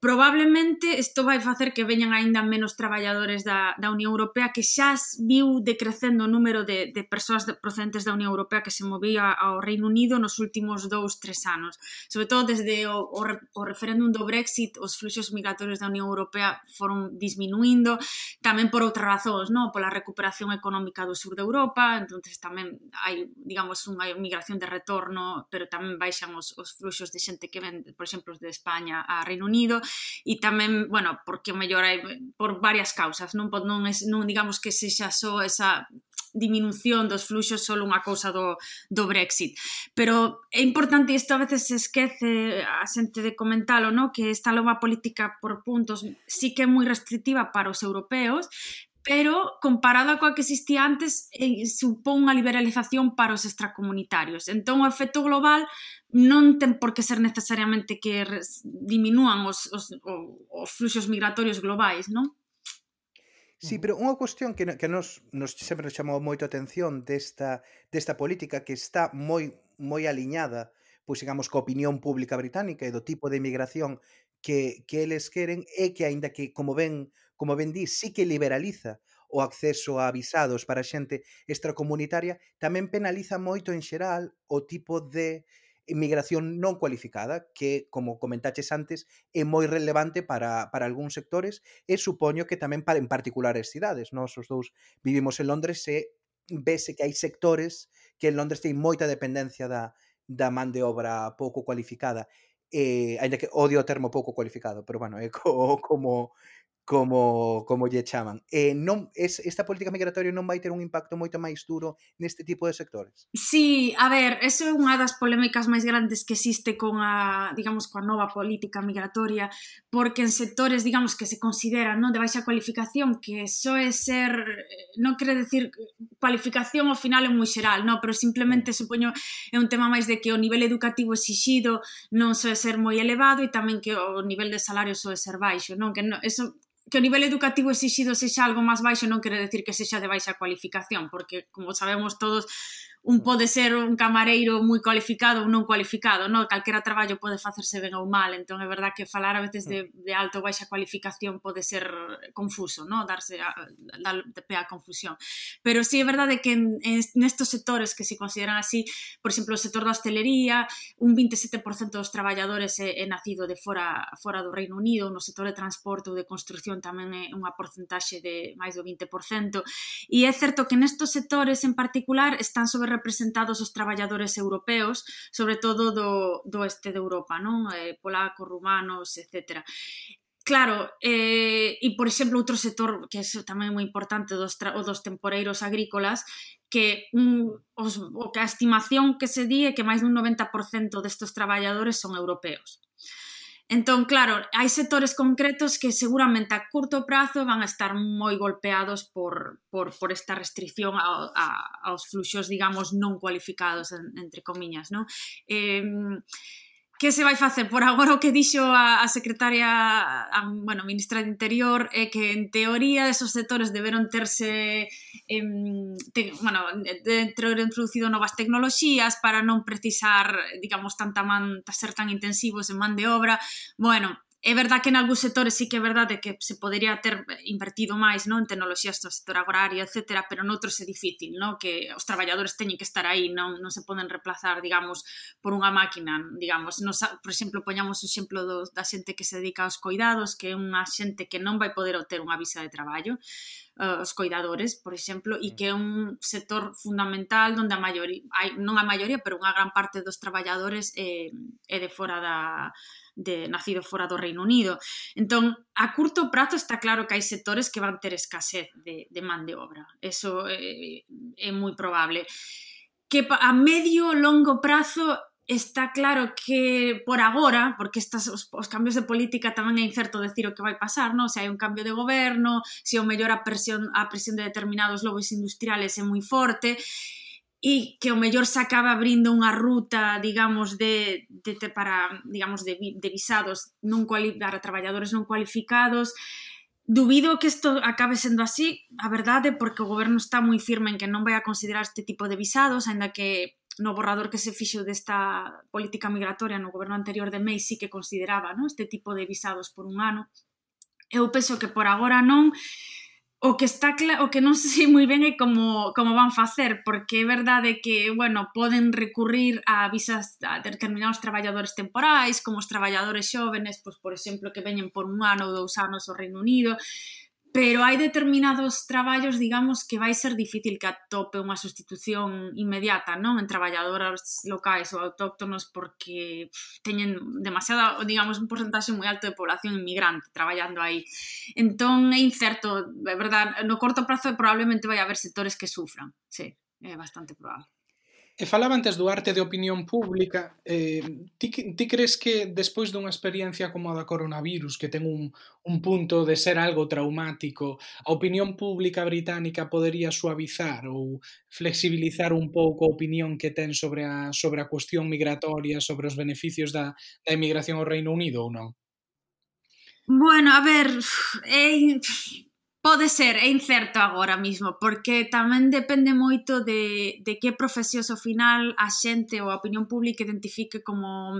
Probablemente isto vai facer que veñan aínda menos traballadores da, da Unión Europea que xa viu decrecendo o número de, de persoas procedentes da Unión Europea que se movía ao Reino Unido nos últimos dous, tres anos. Sobre todo desde o, o, o referéndum do Brexit, os fluxos migratorios da Unión Europea foron disminuindo, tamén por outras razóns, no? pola recuperación económica do sur de Europa, entonces tamén hai, digamos, unha migración de retorno, pero tamén baixan os, os fluxos de xente que ven, por exemplo, de España a Reino Unido, e tamén, bueno, porque o mellor hai por varias causas, non non es, non digamos que sexa só esa diminución dos fluxos só unha cousa do, do Brexit. Pero é importante, isto a veces se esquece a xente de comentalo, no? que esta nova política por puntos sí que é moi restrictiva para os europeos, pero comparada coa que existía antes eh, supón unha liberalización para os extracomunitarios. Entón, o efecto global non ten por que ser necesariamente que diminúan os, os, os fluxos migratorios globais, non?
Sí, pero unha cuestión que, que nos, nos sempre nos chamou moito a atención desta, desta política que está moi moi aliñada pois digamos, coa opinión pública británica e do tipo de inmigración que, que eles queren é que, aínda que, como ben como ben di, sí que liberaliza o acceso a visados para xente extracomunitaria, tamén penaliza moito en xeral o tipo de inmigración non cualificada, que, como comentaches antes, é moi relevante para, para algúns sectores e supoño que tamén para en particulares cidades. Nos os dous vivimos en Londres e vese que hai sectores que en Londres ten moita dependencia da, da man de obra pouco cualificada. Eh, e, ainda que odio o termo pouco cualificado, pero bueno, é co, como como, como lle chaman. Eh, non, es, esta política migratoria non vai ter un impacto moito máis duro neste tipo de sectores?
Sí, a ver, eso é unha das polémicas máis grandes que existe con a, digamos, coa nova política migratoria, porque en sectores, digamos, que se consideran non de baixa cualificación, que só é ser, eh, non quere decir cualificación ao final é moi xeral, non, pero simplemente supoño é un tema máis de que o nivel educativo exixido non soe ser moi elevado e tamén que o nivel de salario soe ser baixo, non, que non, eso que o nivel educativo exixido sexa algo máis baixo non quere decir que sexa de baixa cualificación, porque como sabemos todos, un pode ser un camareiro moi cualificado ou non cualificado, non? Calquera traballo pode facerse ben ou mal, entón é verdad que falar a veces de, de alto ou baixa cualificación pode ser confuso, non? Darse a, dar de pé a confusión. Pero sí é verdade que en, en nestos sectores que se consideran así, por exemplo, o sector da hostelería, un 27% dos traballadores é, é nacido de fora fora do Reino Unido, no sector de transporte ou de construcción tamén é unha porcentaxe de máis do 20%, e é certo que nestos sectores en particular están sobre representados os traballadores europeos, sobre todo do, do este de Europa, non? Eh, polacos, rumanos, etc. Claro, eh, e por exemplo outro sector que é tamén moi importante dos, o dos temporeiros agrícolas que un, os, o que a estimación que se di é que máis dun 90% destes traballadores son europeos. Entón, claro, hai sectores concretos que seguramente a curto prazo van a estar moi golpeados por, por, por esta restricción a, a, aos fluxos, digamos, non cualificados, entre comiñas, non? Eh, que se vai facer por agora o que dixo a, a secretaria a, bueno, ministra de Interior é que en teoría esos sectores deberon terse em, te, bueno, dentro de introducido novas tecnoloxías para non precisar digamos tanta man, ser tan intensivos en man de obra. Bueno, É verdad que en algúns sectores sí que é verdade que se podería ter invertido máis non en tecnoloxías do sector agrario, etc, pero noutros é difícil, non? que os traballadores teñen que estar aí, non, non se poden reemplazar, digamos, por unha máquina, digamos. Nos, por exemplo, poñamos o exemplo do, da xente que se dedica aos coidados, que é unha xente que non vai poder obter unha visa de traballo, uh, os coidadores, por exemplo, e que é un sector fundamental onde a maioría, hai, non a maioría, pero unha gran parte dos traballadores é, é de fora da, de nacido fora do Reino Unido. Entón, a curto prazo está claro que hai sectores que van ter escasez de, de man de obra. Eso é, é moi probable. Que a medio longo prazo está claro que por agora, porque estas, os, os cambios de política tamén é incerto decir o que vai pasar, non? se hai un cambio de goberno, se o mellor a presión, a presión de determinados lobos industriales é moi forte, e que o mellor se acaba abrindo unha ruta, digamos, de, de, de para, digamos, de, de visados non cuali, para traballadores non cualificados. Dubido que isto acabe sendo así, a verdade, porque o goberno está moi firme en que non vai a considerar este tipo de visados, aínda que no borrador que se fixo desta política migratoria no goberno anterior de Mei sí que consideraba no? este tipo de visados por un ano. Eu penso que por agora non, O que está o que non sei moi ben é eh, como, como van facer, porque é verdade que, bueno, poden recurrir a visas a determinados traballadores temporais, como os traballadores xóvenes, pois, por exemplo, que veñen por un ano ou dous anos ao Reino Unido, pero hai determinados traballos, digamos, que vai ser difícil que atope unha sustitución inmediata, non? En traballadoras locais ou autóctonos porque teñen demasiada, digamos, un porcentaxe moi alto de población inmigrante traballando aí. Entón, é incerto, é verdad, no corto prazo probablemente vai haber sectores que sufran, sí, é bastante probable.
E falaba antes do arte de opinión pública, eh, ti, ti crees que despois dunha experiencia como a da coronavirus, que ten un, un punto de ser algo traumático, a opinión pública británica podería suavizar ou flexibilizar un pouco a opinión que ten sobre a, sobre a cuestión migratoria, sobre os beneficios da, da emigración ao Reino Unido ou non?
Bueno, a ver, eh, Pode ser, é incerto agora mismo, porque tamén depende moito de, de que profesións ao final a xente ou a opinión pública identifique como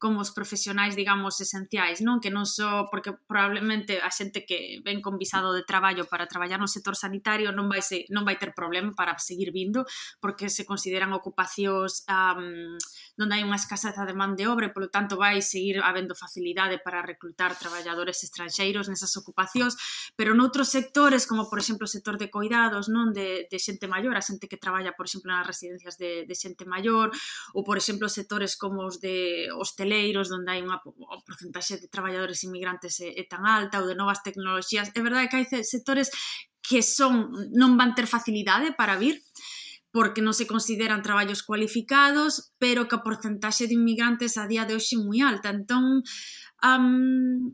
como os profesionais, digamos, esenciais, non? Que non só, porque probablemente a xente que ven con visado de traballo para traballar no sector sanitario non vai, se, non vai ter problema para seguir vindo, porque se consideran ocupacións um, donde hai unha escaseza de man de obra, e, polo tanto vai seguir habendo facilidade para reclutar traballadores estranxeiros nesas ocupacións, pero noutros sectores, como por exemplo o sector de coidados, non de, de xente maior, a xente que traballa, por exemplo, nas residencias de, de xente maior, ou por exemplo sectores como os de hostelería, hoteleiros, onde hai unha porcentaxe de traballadores inmigrantes é, é tan alta, ou de novas tecnoloxías. É verdade que hai sectores que son non van ter facilidade para vir, porque non se consideran traballos cualificados, pero que a porcentaxe de inmigrantes a día de hoxe é moi alta. Entón, um,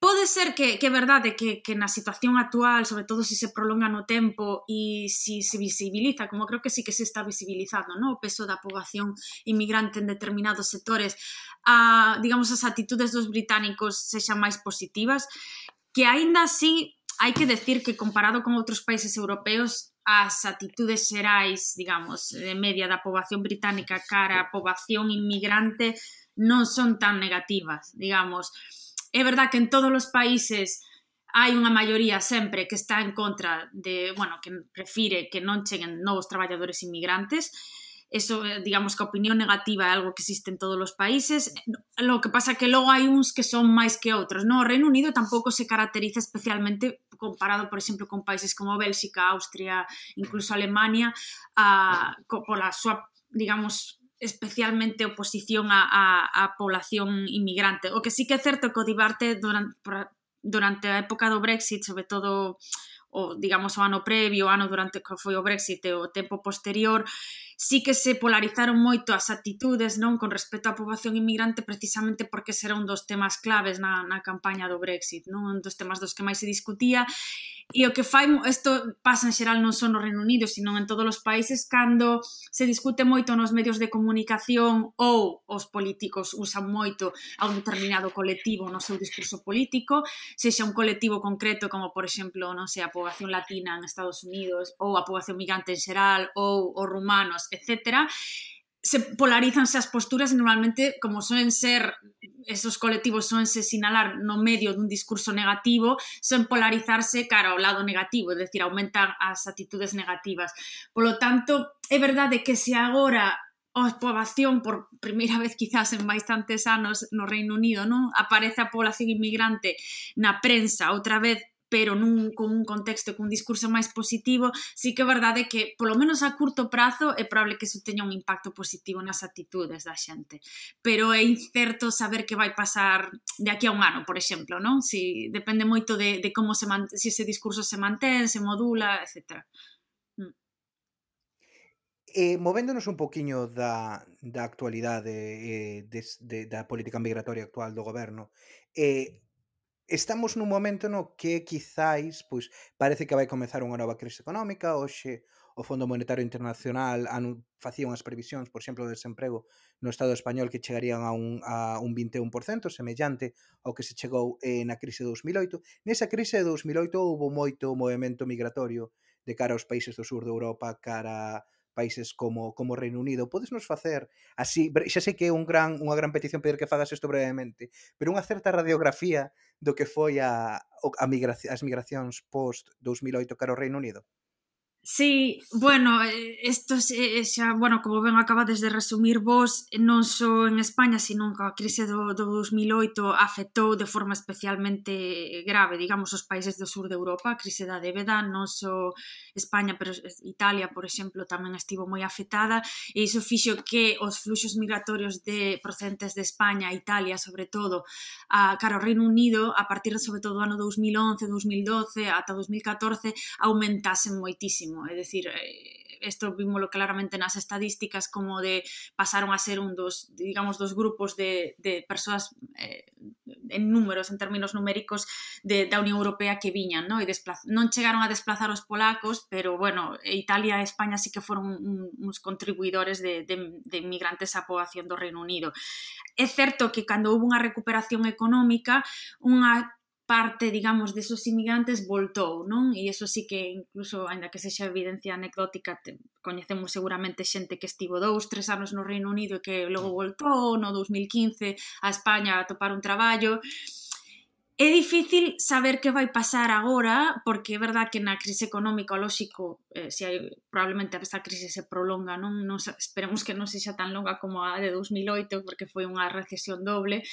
Pode ser que, que é verdade que, que na situación actual, sobre todo se se prolonga no tempo e se se visibiliza, como creo que sí que se está visibilizando, ¿no? o peso da poboación inmigrante en determinados sectores, a, digamos, as atitudes dos británicos sexan máis positivas, que aínda así hai que decir que comparado con outros países europeos as atitudes xerais, digamos, de media da poboación británica cara a poboación inmigrante non son tan negativas, digamos. É verdad que en todos os países hai unha maioría sempre que está en contra de, bueno, que prefire que non cheguen novos traballadores inmigrantes, eso, eh, digamos que a opinión negativa é algo que existe en todos os países, lo que pasa que logo hai uns que son máis que outros, no, o Reino Unido tampouco se caracteriza especialmente comparado, por exemplo, con países como Bélxica, Austria, incluso Alemania, a, co, pola súa, digamos, especialmente oposición a, a, a población inmigrante. O que sí que é certo que o debate durante, durante a época do Brexit, sobre todo o digamos o ano previo, o ano durante que foi o Brexit e o tempo posterior, sí que se polarizaron moito as actitudes non con respecto á poboación inmigrante precisamente porque será un dos temas claves na, na campaña do Brexit, non un dos temas dos que máis se discutía. E o que fai, isto pasa en xeral non só no Reino Unido, sino en todos os países cando se discute moito nos medios de comunicación ou os políticos usan moito a un determinado colectivo no seu discurso político, sexa un colectivo concreto como, por exemplo, non sei, a poboación latina en Estados Unidos ou a poboación migrante en xeral ou os rumanos etcétera, se polarizan esas posturas e normalmente, como suelen ser, esos colectivos suelen se sinalar no medio dun discurso negativo, sen polarizarse cara ao lado negativo, é dicir, aumentan as actitudes negativas. Polo tanto, é verdade que se agora a poboación por primeira vez quizás en bastantes anos no Reino Unido, non? Aparece a población inmigrante na prensa outra vez pero nun, con un contexto, cun discurso máis positivo, sí que é verdade que, polo menos a curto prazo, é probable que iso teña un impacto positivo nas actitudes da xente. Pero é incerto saber que vai pasar de aquí a un ano, por exemplo, non? Si, depende moito de, de como se man, si ese discurso se mantén, se modula, etc.
Mm. Eh, movéndonos un poquiño da, da actualidade eh, des, de, da política migratoria actual do goberno, eh, estamos nun momento no que quizáis pois parece que vai comezar unha nova crise económica, hoxe o Fondo Monetario Internacional anu, facía unhas previsións, por exemplo, do desemprego no Estado español que chegarían a un, a un 21%, semellante ao que se chegou eh, na crise de 2008. Nesa crise de 2008 houve moito movimento migratorio de cara aos países do sur de Europa, cara países como, como Reino Unido. Podes nos facer así, xa sei que é un gran, unha gran petición pedir que fagas isto brevemente, pero unha certa radiografía do que foi a, a migración, as migracións post 2008 cara ao Reino Unido.
Sí, bueno, eh, isto eh, eh, xa, bueno, como ben acabades de resumir vos, non só en España, sino que a crise do, do 2008 afectou de forma especialmente grave, digamos, os países do sur de Europa, a crise da débeda, non só España, pero Italia, por exemplo, tamén estivo moi afectada, e iso fixo que os fluxos migratorios de procedentes de España, Italia, sobre todo, a cara ao Reino Unido, a partir sobre todo do ano 2011, 2012, ata 2014, aumentasen moitísimo mesmo. É dicir, isto eh, vimoslo claramente nas estadísticas como de pasaron a ser un dos, digamos, dos grupos de, de persoas eh, en números, en términos numéricos de, da Unión Europea que viñan, non? E desplaz... non chegaron a desplazar os polacos, pero, bueno, Italia e España sí que foron un, uns contribuidores de, de, de migrantes á poboación do Reino Unido. É certo que cando houve unha recuperación económica, unha parte, digamos, desos inmigrantes voltou, non? E iso sí que incluso, aínda que sexa evidencia anecdótica, te, coñecemos seguramente xente que estivo dous, tres anos no Reino Unido e que logo voltou no 2015 a España a topar un traballo. É difícil saber que vai pasar agora, porque é verdad que na crise económica, lóxico, eh, se hai, probablemente esta crise se prolonga, non? Nos, esperemos que non sexa tan longa como a de 2008, porque foi unha recesión doble,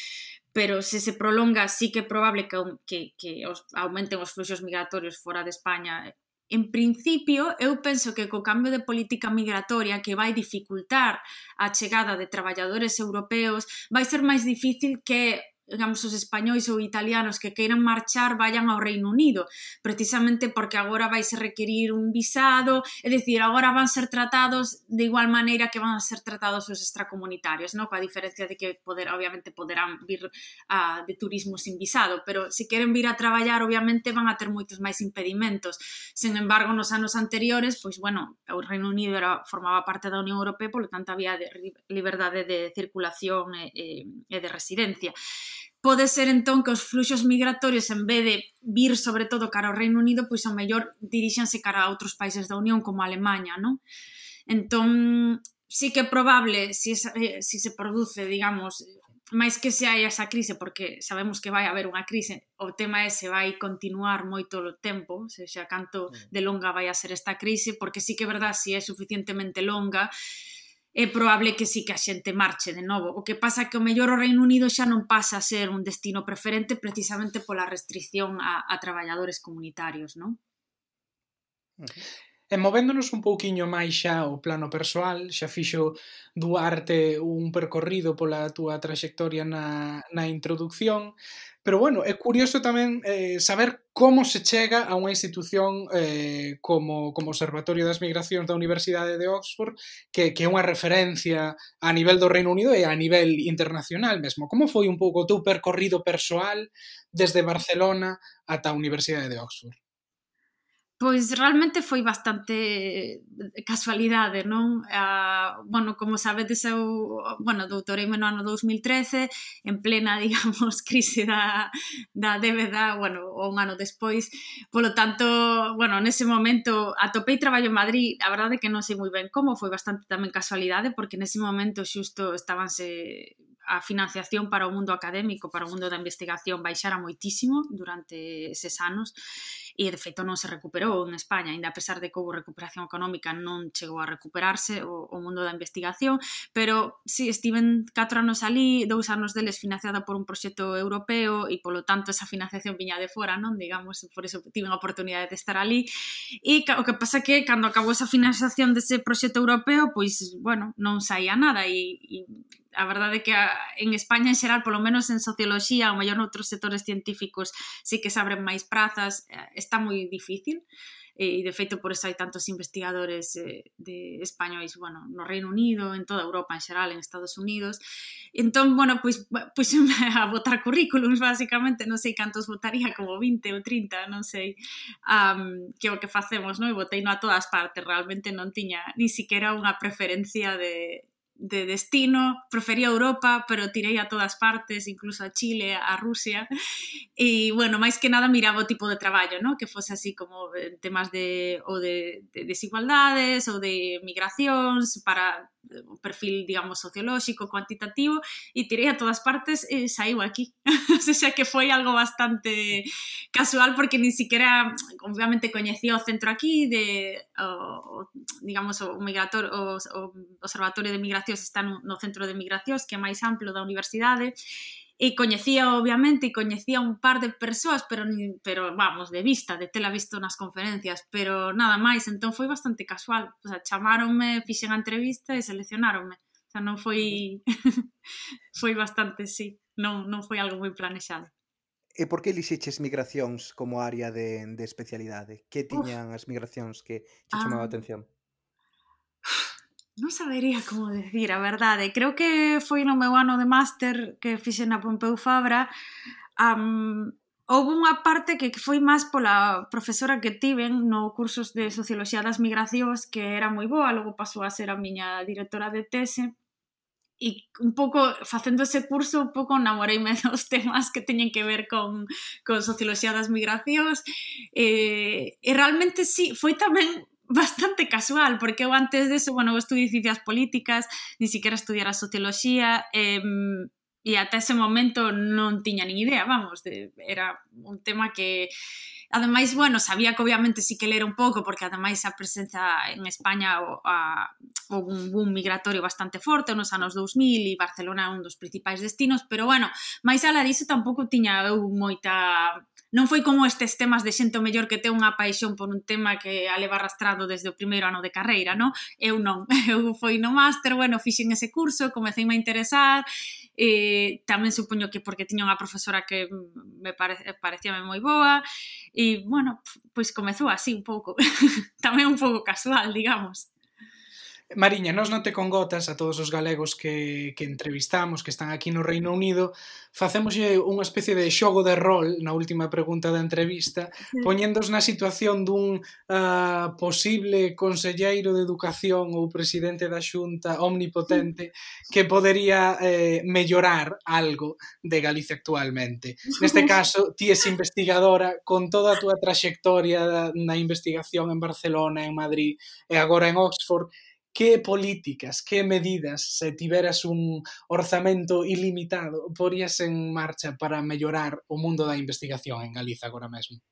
pero se se prolonga sí que é probable que, que, que os, aumenten os fluxos migratorios fora de España. En principio, eu penso que co cambio de política migratoria que vai dificultar a chegada de traballadores europeos, vai ser máis difícil que digamos, os españois ou italianos que queiran marchar vayan ao Reino Unido, precisamente porque agora vai se requerir un visado, é dicir, agora van ser tratados de igual maneira que van a ser tratados os extracomunitarios, non? Coa diferencia de que poder, obviamente poderán vir a, de turismo sin visado, pero se queren vir a traballar, obviamente van a ter moitos máis impedimentos. Sen embargo, nos anos anteriores, pois bueno, o Reino Unido era, formaba parte da Unión Europea, polo tanto había de, liberdade de circulación e, e, e de residencia pode ser entón que os fluxos migratorios en vez de vir sobre todo cara ao Reino Unido, pois ao mellor dirixanse cara a outros países da Unión como a Alemanha, non? Entón, sí que é probable si, eh, si se produce, digamos, máis que se hai esa crise, porque sabemos que vai haber unha crise, o tema é se vai continuar moito o tempo, se xa canto mm. de longa vai a ser esta crise, porque sí que é verdad, se é suficientemente longa, é probable que sí que a xente marche de novo. O que pasa que o mellor o Reino Unido xa non pasa a ser un destino preferente precisamente pola restricción a, a traballadores comunitarios, non?
Uh -huh. E movéndonos un pouquiño máis xa ao plano persoal, xa fixo Duarte un percorrido pola túa traxectoria na, na introducción, pero bueno, é curioso tamén eh, saber como se chega a unha institución eh, como, como Observatorio das Migracións da Universidade de Oxford, que, que é unha referencia a nivel do Reino Unido e a nivel internacional mesmo. Como foi un pouco o teu percorrido persoal desde Barcelona ata a Universidade de Oxford?
Pois realmente foi bastante eh, casualidade, non? A, bueno, como sabedes, eu bueno, doutoreime no ano 2013, en plena, digamos, crise da, da débeda, bueno, un ano despois. Polo tanto, bueno, nese momento atopei traballo en Madrid, a verdade que non sei moi ben como, foi bastante tamén casualidade, porque nese momento xusto estabanse a financiación para o mundo académico, para o mundo da investigación, baixara moitísimo durante eses anos e de feito non se recuperou en España, ainda a pesar de que houve recuperación económica non chegou a recuperarse o, o mundo da investigación, pero si sí, estiven 4 anos ali, dous anos deles financiada por un proxecto europeo e polo tanto esa financiación viña de fora, non? Digamos, por eso tiven a oportunidade de estar ali e o que pasa que cando acabou esa financiación dese proxecto europeo, pois, bueno, non saía nada e, e a verdade é que a, en España en xeral, polo menos en socioloxía, ou mellor noutros sectores científicos, sí que se abren máis prazas, eh, está moi difícil eh, e de feito por eso hai tantos investigadores eh, de españois, bueno, no Reino Unido, en toda Europa en xeral, en Estados Unidos. Entón, bueno, pois pois a votar currículums basicamente, non sei cantos votaría, como 20 ou 30, non sei. Um, que o que facemos, non? E votei no a todas partes, realmente non tiña ni siquiera unha preferencia de de destino, prefería Europa, pero tirei a todas partes, incluso a Chile, a Rusia, e, bueno, máis que nada miraba o tipo de traballo, ¿no? que fose así como eh, temas de, ou de, de desigualdades ou de migracións para un perfil, digamos, sociolóxico, cuantitativo, e tirei a todas partes eh, e saiu aquí. o sea que foi algo bastante casual porque ni siquiera, obviamente, coñecía o centro aquí de, o, digamos, o, migrator, o, o Observatorio de Migracións está no, no Centro de Migracións, que é máis amplo da universidade, e coñecía obviamente, coñecía un par de persoas, pero pero vamos, de vista, de tela visto nas conferencias, pero nada máis, entón foi bastante casual, o sea, chamáronme, fixen a entrevista e seleccionáronme. O sea, non foi foi bastante, sí, non non foi algo moi planexado.
E por que elixiches migracións como área de, de especialidade? Que tiñan Uf, as migracións que te chamaba a ah, atención?
Non sabería como decir a verdade. Creo que foi no meu ano de máster que fixen na Pompeu Fabra. Um, houve unha parte que foi máis pola profesora que tiven no cursos de Socioloxía das Migracións que era moi boa, logo pasou a ser a miña directora de tese e un pouco facendo ese curso un pouco namoreime dos temas que teñen que ver con, con socioloxía das migracións e, e realmente sí, foi tamén bastante casual, porque eu antes deso, bueno, eu estudei ciencias políticas, ni siquiera estudiara socioloxía, eh, e ata ese momento non tiña nin idea, vamos, de, era un tema que Ademais, bueno, sabía que obviamente sí que ler un pouco, porque ademais a presenza en España houve un boom migratorio bastante forte nos anos 2000 e Barcelona é un dos principais destinos, pero bueno, máis ala diso tampouco tiña eu moita non foi como estes temas de xente mellor que ten unha paixón por un tema que a leva arrastrado desde o primeiro ano de carreira, non? Eu non, eu foi no máster, bueno, fixen ese curso, comecei a interesar, e tamén supoño que porque tiña unha profesora que me pare, parecía moi boa e, bueno, pois comezou así un pouco, tamén un pouco casual, digamos.
Mariña, nós non te congotas a todos os galegos que, que entrevistamos, que están aquí no Reino Unido, facémoslle unha especie de xogo de rol na última pregunta da entrevista, poñéndos na situación dun uh, posible conselleiro de educación ou presidente da xunta omnipotente que podería eh, mellorar algo de Galicia actualmente. Neste caso, ti es investigadora con toda a túa traxectoria na investigación en Barcelona, en Madrid e agora en Oxford, que políticas, que medidas se tiveras un orzamento ilimitado porías en marcha para mellorar o mundo da investigación en Galiza agora mesmo?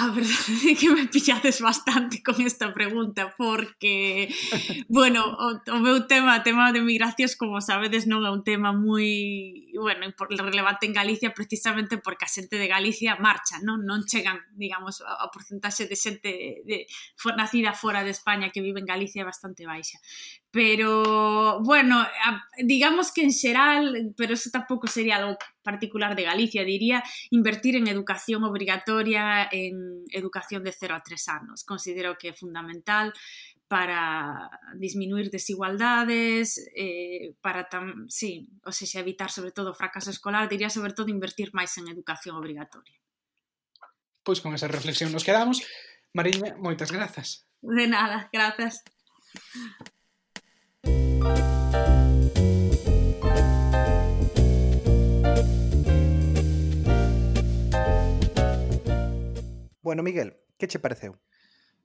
A verdade é que me pillades bastante con esta pregunta porque, bueno, o, o meu tema, o tema de migracións, como sabedes, non é un tema moi, bueno, relevante en Galicia precisamente porque a xente de Galicia marcha, non, non chegan, digamos, a, a porcentaxe de xente de, de, nacida fora de España que vive en Galicia é bastante baixa. Pero, bueno, digamos que en xeral, pero eso tampouco sería algo particular de Galicia, diría invertir en educación obrigatoria, en educación de 0 a 3 anos. Considero que é fundamental para disminuir desigualdades, eh, para tam, sí, ou seja, evitar sobre todo o fracaso escolar, diría sobre todo invertir máis en educación obrigatoria.
Pois con esa reflexión nos quedamos. Mariña, moitas grazas.
De nada, grazas.
Bueno, Miguel, que che pareceu?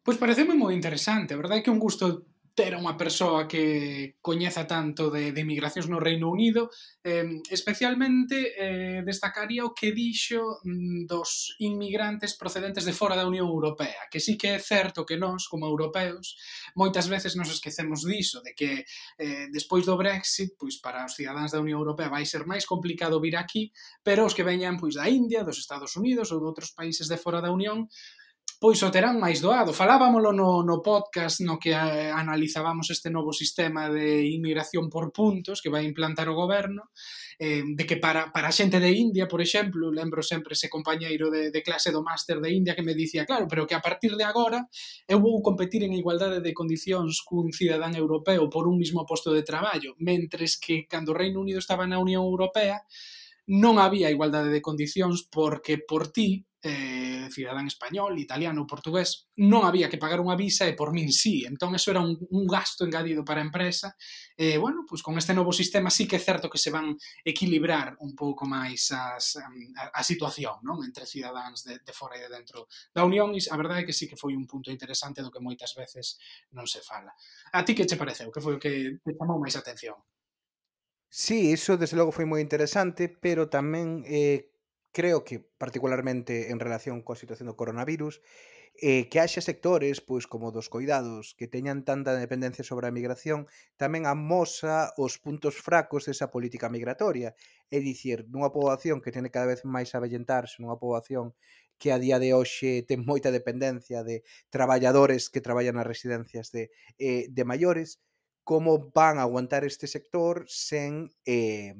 Pois pareceu moi interesante, a verdade é que é un gusto ter unha persoa que coñeza tanto de, de migracións no Reino Unido, eh, especialmente eh, destacaría o que dixo mm, dos inmigrantes procedentes de fora da Unión Europea, que sí que é certo que nós, como europeos, moitas veces nos esquecemos diso, de que eh, despois do Brexit, pois para os cidadáns da Unión Europea vai ser máis complicado vir aquí, pero os que veñan pois da India, dos Estados Unidos ou de outros países de fora da Unión, pois o terán máis doado. Falábamolo no, no podcast no que a, analizábamos este novo sistema de inmigración por puntos que vai implantar o goberno, eh, de que para, para a xente de India, por exemplo, lembro sempre ese compañeiro de, de clase do máster de India que me dicía, claro, pero que a partir de agora eu vou competir en igualdade de condicións cun cidadán europeo por un mismo posto de traballo, mentres que cando o Reino Unido estaba na Unión Europea, non había igualdade de condicións porque por ti eh, cidadán español, italiano, portugués, non había que pagar unha visa e por min sí. Entón, eso era un, un gasto engadido para a empresa. E, eh, bueno, pues con este novo sistema sí que é certo que se van equilibrar un pouco máis as, a, a situación non entre cidadáns de, de fora e de dentro da Unión e a verdade é que sí que foi un punto interesante do que moitas veces non se fala. A ti que che pareceu? Que foi o que te chamou máis atención?
Sí, iso desde logo foi moi interesante, pero tamén eh, creo que particularmente en relación coa situación do coronavirus, eh, que haxa sectores pois como dos coidados que teñan tanta dependencia sobre a migración tamén amosa os puntos fracos desa política migratoria. É dicir, nunha poboación que tene cada vez máis a vellentarse nunha poboación que a día de hoxe ten moita dependencia de traballadores que traballan nas residencias de, eh, de maiores como van a aguantar este sector sen eh,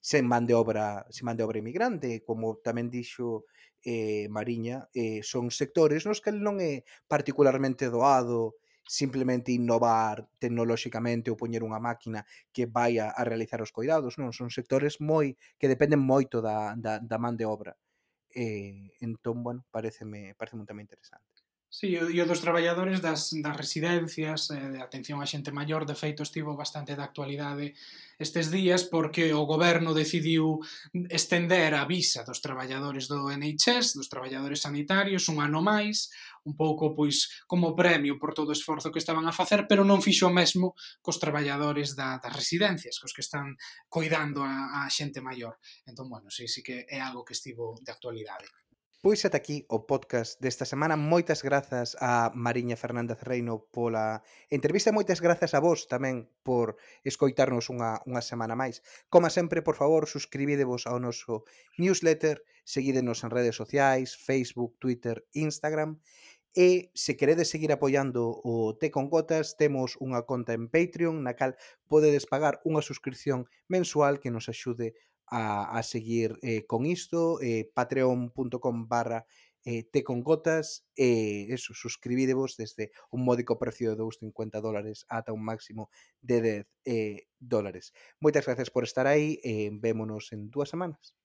sen man de obra sen man de obra emigrante, como tamén dixo eh, Mariña, eh, son sectores nos que non é particularmente doado simplemente innovar tecnolóxicamente ou poñer unha máquina que vai a, a realizar os cuidados, non, son sectores moi que dependen moito da, da, da man de obra. Eh, entón, bueno, pareceme, pareceme un tema interesante.
Sí, e o dos traballadores das, das residencias, eh, de atención a xente maior, de feito estivo bastante de actualidade estes días porque o goberno decidiu estender a visa dos traballadores do NHS, dos traballadores sanitarios, un ano máis, un pouco pois como premio por todo o esforzo que estaban a facer, pero non fixo o mesmo cos traballadores da, das residencias, cos que están coidando a, a xente maior. Entón, bueno, sí, sí que é algo que estivo de actualidade.
Pois ata aquí o podcast desta semana. Moitas grazas a Mariña Fernández Reino pola entrevista. Moitas grazas a vos tamén por escoitarnos unha, unha semana máis. Como sempre, por favor, suscribidevos ao noso newsletter, seguídenos en redes sociais, Facebook, Twitter, Instagram. E se queredes seguir apoiando o Té con Gotas, temos unha conta en Patreon na cal podedes pagar unha suscripción mensual que nos axude a, seguir eh, con isto, eh, patreon.com barra eh, té con gotas eso, suscribidevos desde un módico precio de 2,50 dólares ata un máximo de 10 eh, dólares. Moitas gracias por estar aí e vémonos en dúas semanas.